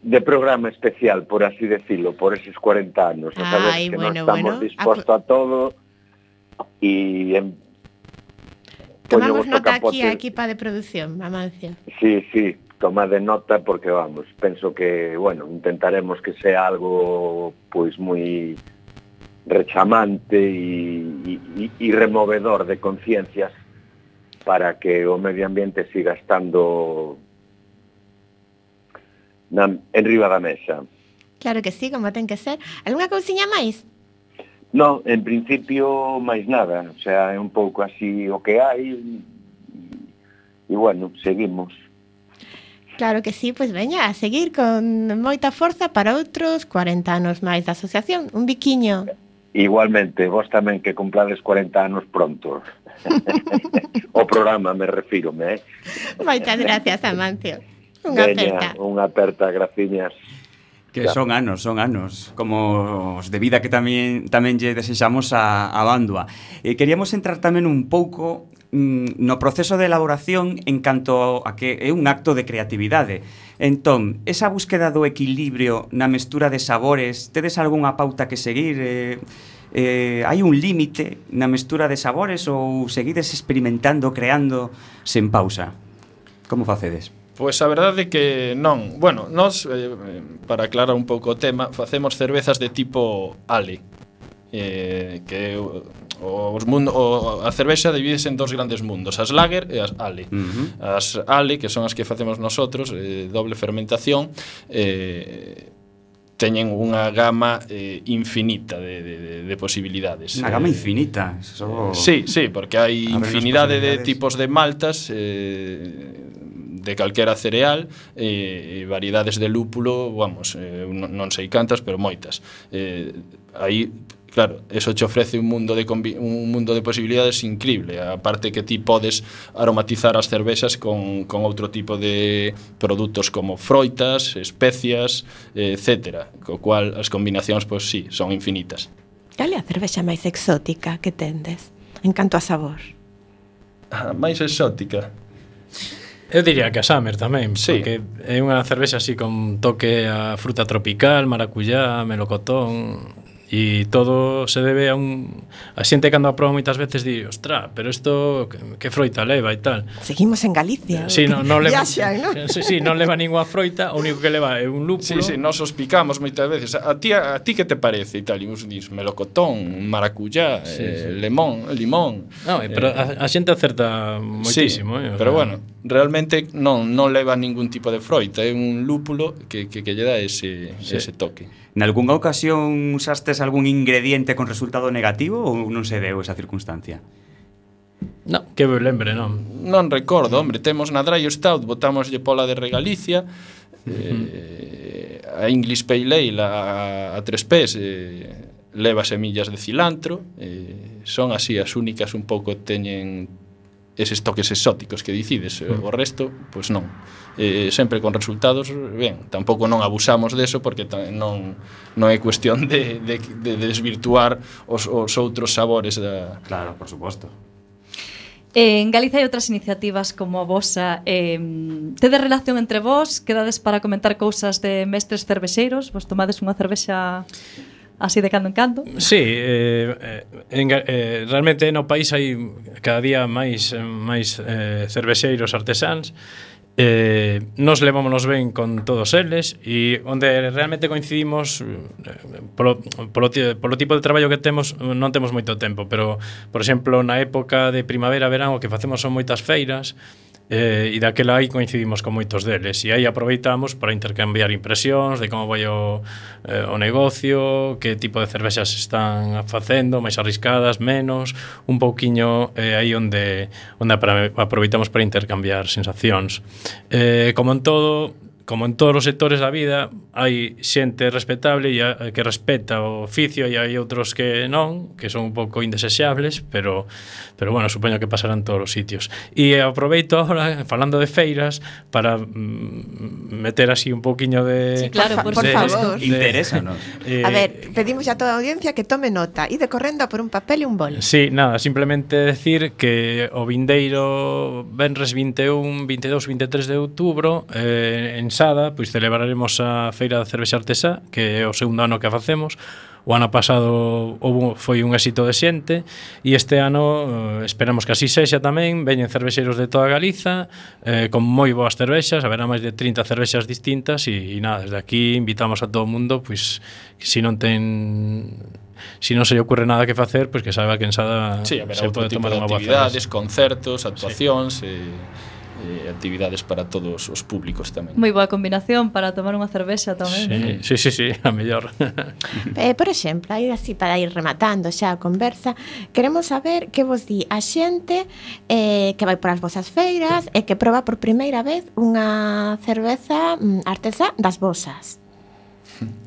de programa especial, por así decirlo, por eses 40 anos. Ay, a saber, que bueno, no estamos bueno. dispostos a, a todo e en Tomamos nota capote. aquí a equipa de producción, Amancio. Sí, sí, toma de nota porque vamos, penso que, bueno, intentaremos que sea algo pois moi rechamante e removedor de conciencias para que o medio ambiente siga estando na, en riba da mesa. Claro que sí, como ten que ser. Algúna cousiña máis? No, en principio máis nada, o sea, é un pouco así o que hai e bueno, seguimos. Claro que sí, pois pues veña a seguir con moita forza para outros 40 anos máis da asociación. Un biquiño. Igualmente, vos tamén que cumplades 40 anos pronto. o programa, me refiro, me, eh? Moitas gracias, Amancio. Unha aperta. Unha aperta, graciñas. Que son anos, son anos, como os de vida que tamén tamén lle desexamos a, a Bandua. E queríamos entrar tamén un pouco Mm, no proceso de elaboración en canto a que é un acto de creatividade. Entón, esa búsqueda do equilibrio na mestura de sabores, tedes algunha pauta que seguir? Eh, eh, hai un límite na mestura de sabores ou seguides experimentando, creando sen pausa? Como facedes? Pois a verdade que non. Bueno, nós, eh, para aclarar un pouco o tema, facemos cervezas de tipo Ale, eh, que os mundo, o, a cervexa divídese en dos grandes mundos, as lager e as ale. Uh -huh. As ale, que son as que facemos nosotros, eh, doble fermentación, eh, teñen unha gama eh, infinita de, de, de posibilidades. Unha gama eh, infinita? Eso... Sí, sí, porque hai infinidade de tipos de maltas, eh, de calquera cereal e, eh, e variedades de lúpulo, vamos, eh, non, non sei cantas, pero moitas. Eh, aí claro, eso che ofrece un mundo de un mundo de posibilidades increíble, aparte que ti podes aromatizar as cervexas con, con outro tipo de produtos como froitas, especias, etcétera, co cual as combinacións pois sí, son infinitas. Cal é a cervexa máis exótica que tendes en canto a sabor? A máis exótica. Eu diría que a Summer tamén, sí. porque é unha cervexa así con toque a fruta tropical, maracuyá, melocotón, E todo se debe a un... A xente cando a proba moitas veces di, ostra, pero isto que froita leva e tal. Seguimos en Galicia. Eh, sí, no, no leva, xa, ¿no? sí, sí, non leva ninguna froita, o único que leva é un lúpulo. Sí, sí, nos os picamos moitas veces. A ti, a, a ti que te parece? E tal, e uns dis melocotón, maracuyá, sí, eh, sí. lemón, limón. No, eh, pero a, a xente acerta moitísimo. Sí, eh, pero sea. bueno, realmente non, non leva ningún tipo de froita, é un lúpulo que, que, que lle dá ese, sí. ese toque. Nalgúnha ocasión usastes algún ingrediente con resultado negativo ou non se deu esa circunstancia? No. Que eu lembre, non? Non recordo, hombre, temos na Dry Stout, botámoslle pola de Regalicia, eh, a English Pale Ale a, a tres pés eh, leva semillas de cilantro. Eh, son así as únicas un pouco teñen eses toques exóticos que dicides, o resto, pois pues non. Eh, eh, sempre con resultados, ben, tampouco non abusamos deso porque non, non é cuestión de, de, de desvirtuar os, os outros sabores da... Claro, por suposto. En Galicia hai outras iniciativas como a vosa. Eh, tedes relación entre vos? Quedades para comentar cousas de mestres cervexeiros? Vos tomades unha cervexa así de cando en cando? Sí, eh, en, eh, realmente no país hai cada día máis máis eh, cervexeiros artesáns Eh, nos levámonos ben con todos eles e onde realmente coincidimos eh, polo, polo, polo tipo de traballo que temos non temos moito tempo pero por exemplo na época de primavera verán o que facemos son moitas feiras eh, e daquela aí coincidimos con moitos deles e aí aproveitamos para intercambiar impresións de como vai o, eh, o negocio, que tipo de cervexas están facendo, máis arriscadas, menos, un pouquiño eh, aí onde onde aproveitamos para intercambiar sensacións. Eh, como en todo, como en todos os sectores da vida, hai xente respetable e que respeta o oficio e hai outros que non, que son un pouco indesexables, pero pero bueno, supoño que pasarán todos os sitios. E aproveito agora falando de feiras para mm, meter así un pouquiño de sí, claro, por, de, por favor. De, Interesa, non? Eh, a ver, pedimos a toda a audiencia que tome nota e de correndo por un papel e un bol. Sí, nada, simplemente decir que o vindeiro venres 21, 22, 23 de outubro eh, en pasada pois celebraremos a Feira da Cervexa Artesá, que é o segundo ano que a facemos. O ano pasado houve, foi un éxito de xente e este ano eh, esperamos que así sexa tamén, veñen cervexeiros de toda Galiza, eh, con moi boas cervexas, haberá máis de 30 cervexas distintas e, e nada, desde aquí invitamos a todo o mundo, pois, que se si non ten si non se lle ocurre nada que facer, pois que saiba que en Sada sí, a ver, se pode tomar unha boa cerveza. actividades, concertos, actuacións, sí eh, actividades para todos os públicos tamén. Moi boa combinación para tomar unha cervexa tamén. Sí, eh. sí, sí, sí a mellor. eh, por exemplo, aí así para ir rematando xa a conversa, queremos saber que vos di a xente eh, que vai por as vosas feiras e que proba por primeira vez unha cerveza mm, artesá das vosas.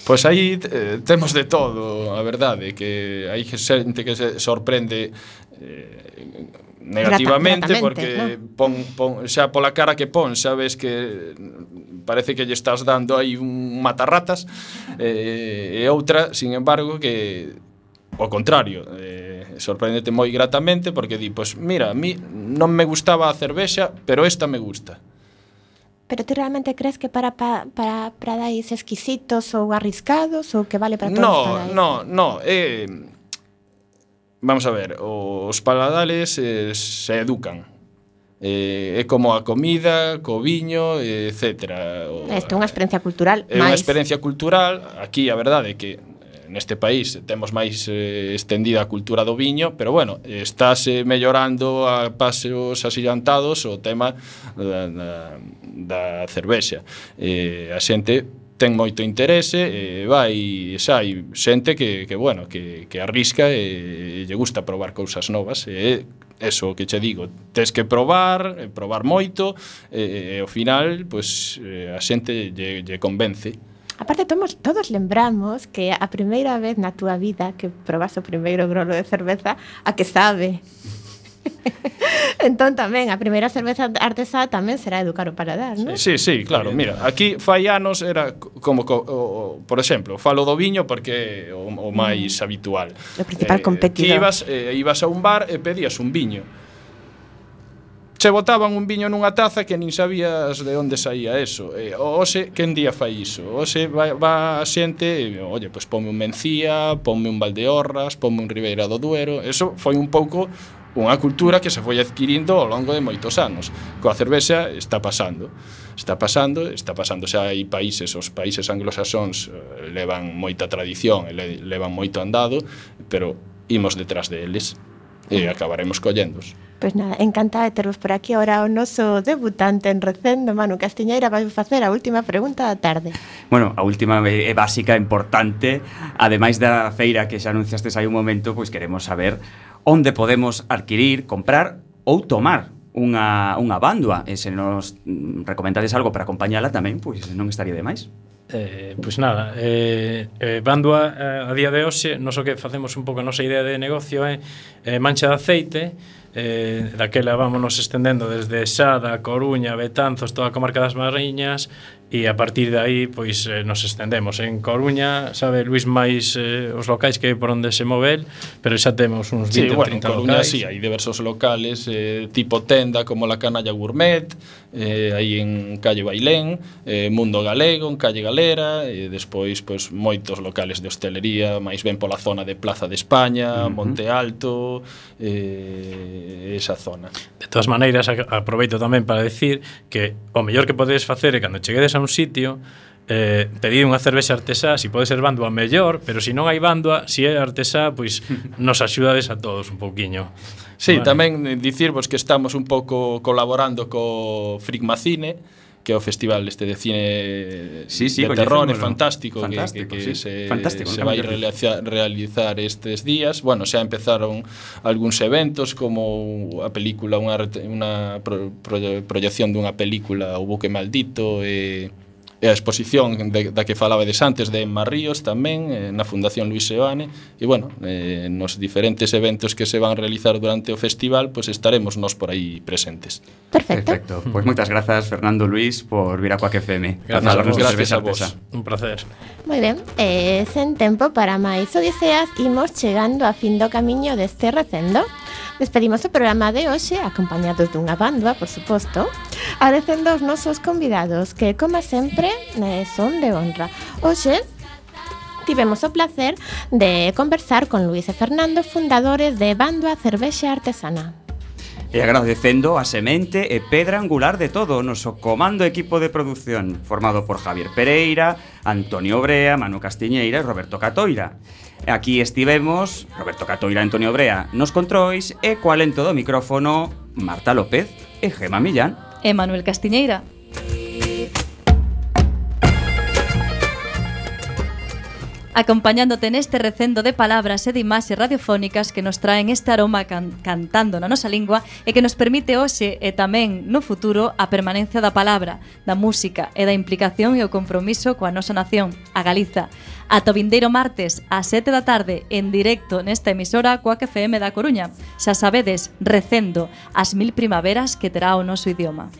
Pois aí eh, temos de todo, a verdade, que hai xente que se sorprende eh, negativamente Grata, porque ¿no? pon, pon, xa pola cara que pon sabes que parece que lle estás dando aí un matarratas eh, e outra, sin embargo, que o contrario eh, sorpréndete moi gratamente porque di, pois pues, mira, a mí non me gustaba a cervexa, pero esta me gusta Pero ti realmente crees que para pa, para para dais exquisitos ou arriscados ou que vale para todos? No, no, no, eh Vamos a ver, os paladales eh, se educan. Eh, é como a comida, co viño, eh, etc. Isto é unha experiencia cultural. É máis... unha experiencia cultural. Aquí a verdade é que eh, neste país temos máis eh, estendida a cultura do viño, pero bueno, estáse mellorando a paseos asillantados o tema da, da, da cervexa. Eh, a xente ten moito interese e vai xa hai xente que, que bueno, que, que arrisca e, e lle gusta probar cousas novas e eso que che digo, tes que probar, probar moito e, e ao final pois pues, a xente lle, lle convence. Aparte, todos, todos lembramos que a primeira vez na túa vida que probas o primeiro grolo de cerveza, a que sabe. entón tamén a primeira cerveza artesá tamén será educar o paladar, non? Sí, sí, claro, mira, aquí fai anos era como co, o, o, por exemplo, falo do viño porque o, o máis mm. habitual. O principal eh, competidor. Ti ibas eh, ibas a un bar e pedías un viño che botaban un viño nunha taza que nin sabías de onde saía eso. E, ose, quen día fai iso? Ose, va, va a xente, e, olle, pois pues, ponme un Mencía, ponme un Valdeorras, ponme un Ribeira do Duero. Eso foi un pouco unha cultura que se foi adquirindo ao longo de moitos anos. Coa cervexa está pasando. Está pasando, está pasando xa hai países, os países anglosaxóns eh, levan moita tradición, levan moito andado, pero imos detrás deles e mm. acabaremos collendos. Pois nada, encantada de tervos por aquí Ahora o noso debutante en recendo Manu Castiñeira vai facer a última pregunta da tarde Bueno, a última é básica, importante Ademais da feira que xa anunciastes hai un momento Pois queremos saber onde podemos adquirir, comprar ou tomar unha, unha bandua e se nos recomendades algo para acompañala tamén, pois non estaría de máis. Eh, pois nada, eh, eh, bandua eh, a día de hoxe, non so que facemos un pouco a nosa idea de negocio é eh, mancha de aceite, eh, daquela vámonos estendendo desde Sada, Coruña, Betanzos, toda a comarca das Mariñas, e a partir de aí pois eh, nos estendemos en Coruña, sabe Luis máis eh, os locais que é por onde se move el, pero xa temos uns 20 sí, bueno, 30 Coruña, locais. Sí, hai diversos locales eh, tipo tenda como la Canalla Gourmet, eh, aí en Calle Bailén, eh, Mundo Galego, en Calle Galera, e eh, despois pois moitos locales de hostelería, máis ben pola zona de Plaza de España, uh -huh. Monte Alto, eh, esa zona. De todas maneiras, aproveito tamén para decir que o mellor que podedes facer é cando cheguedes a un sitio eh, pedid unha cervexa artesá, si pode ser bandua mellor, pero se si non hai bandua, se si é artesá, pois nos axudades a todos un pouquiño. Sí, vale. tamén dicirvos que estamos un pouco colaborando co Frigmacine, que é o festival este de cine sí, sí, de terror e fantástico, fantástico que, que, que sí. se, fantástico, se vai realizar, realizar estes días. Bueno, xa empezaron algúns eventos como a película, unha, unha pro, pro, proyección dunha película O Buque Maldito e... Eh, e a exposición de, da que falabades antes de Emma Ríos tamén eh, na Fundación Luis Seoane. E bueno, eh, nos diferentes eventos que se van a realizar durante o festival pues estaremos nos por aí presentes. Perfecto, Perfecto. Pois pues moitas grazas Fernando Luis por vir a Coac FM Grazas, a vos, gracias a vos. Un placer. Moi ben, eh, sen tempo para máis odiseas imos chegando a fin do camiño deste recendo. Despedimos o programa de hoxe acompañados dunha banda, por suposto. Agradecendo aos nosos convidados que, como sempre, eh, son de honra. Hoxe, tivemos o placer de conversar con Luis e Fernando, fundadores de Bando a Cervexa Artesana. E agradecendo a semente e pedra angular de todo o noso comando equipo de produción, formado por Javier Pereira, Antonio Brea, Manu Castiñeira e Roberto Catoira. Aquí estivemos, Roberto Catoira e Antonio Brea nos controis e coalento do micrófono Marta López e Gema Millán e Manuel Castiñeira. acompañándote neste recendo de palabras e de imaxes radiofónicas que nos traen este aroma can cantando na nosa lingua e que nos permite hoxe e tamén no futuro a permanencia da palabra, da música e da implicación e o compromiso coa nosa nación, a Galiza. Ata vindeiro martes, a 7 da tarde, en directo nesta emisora Coac FM da Coruña. Xa sabedes, recendo, as mil primaveras que terá o noso idioma.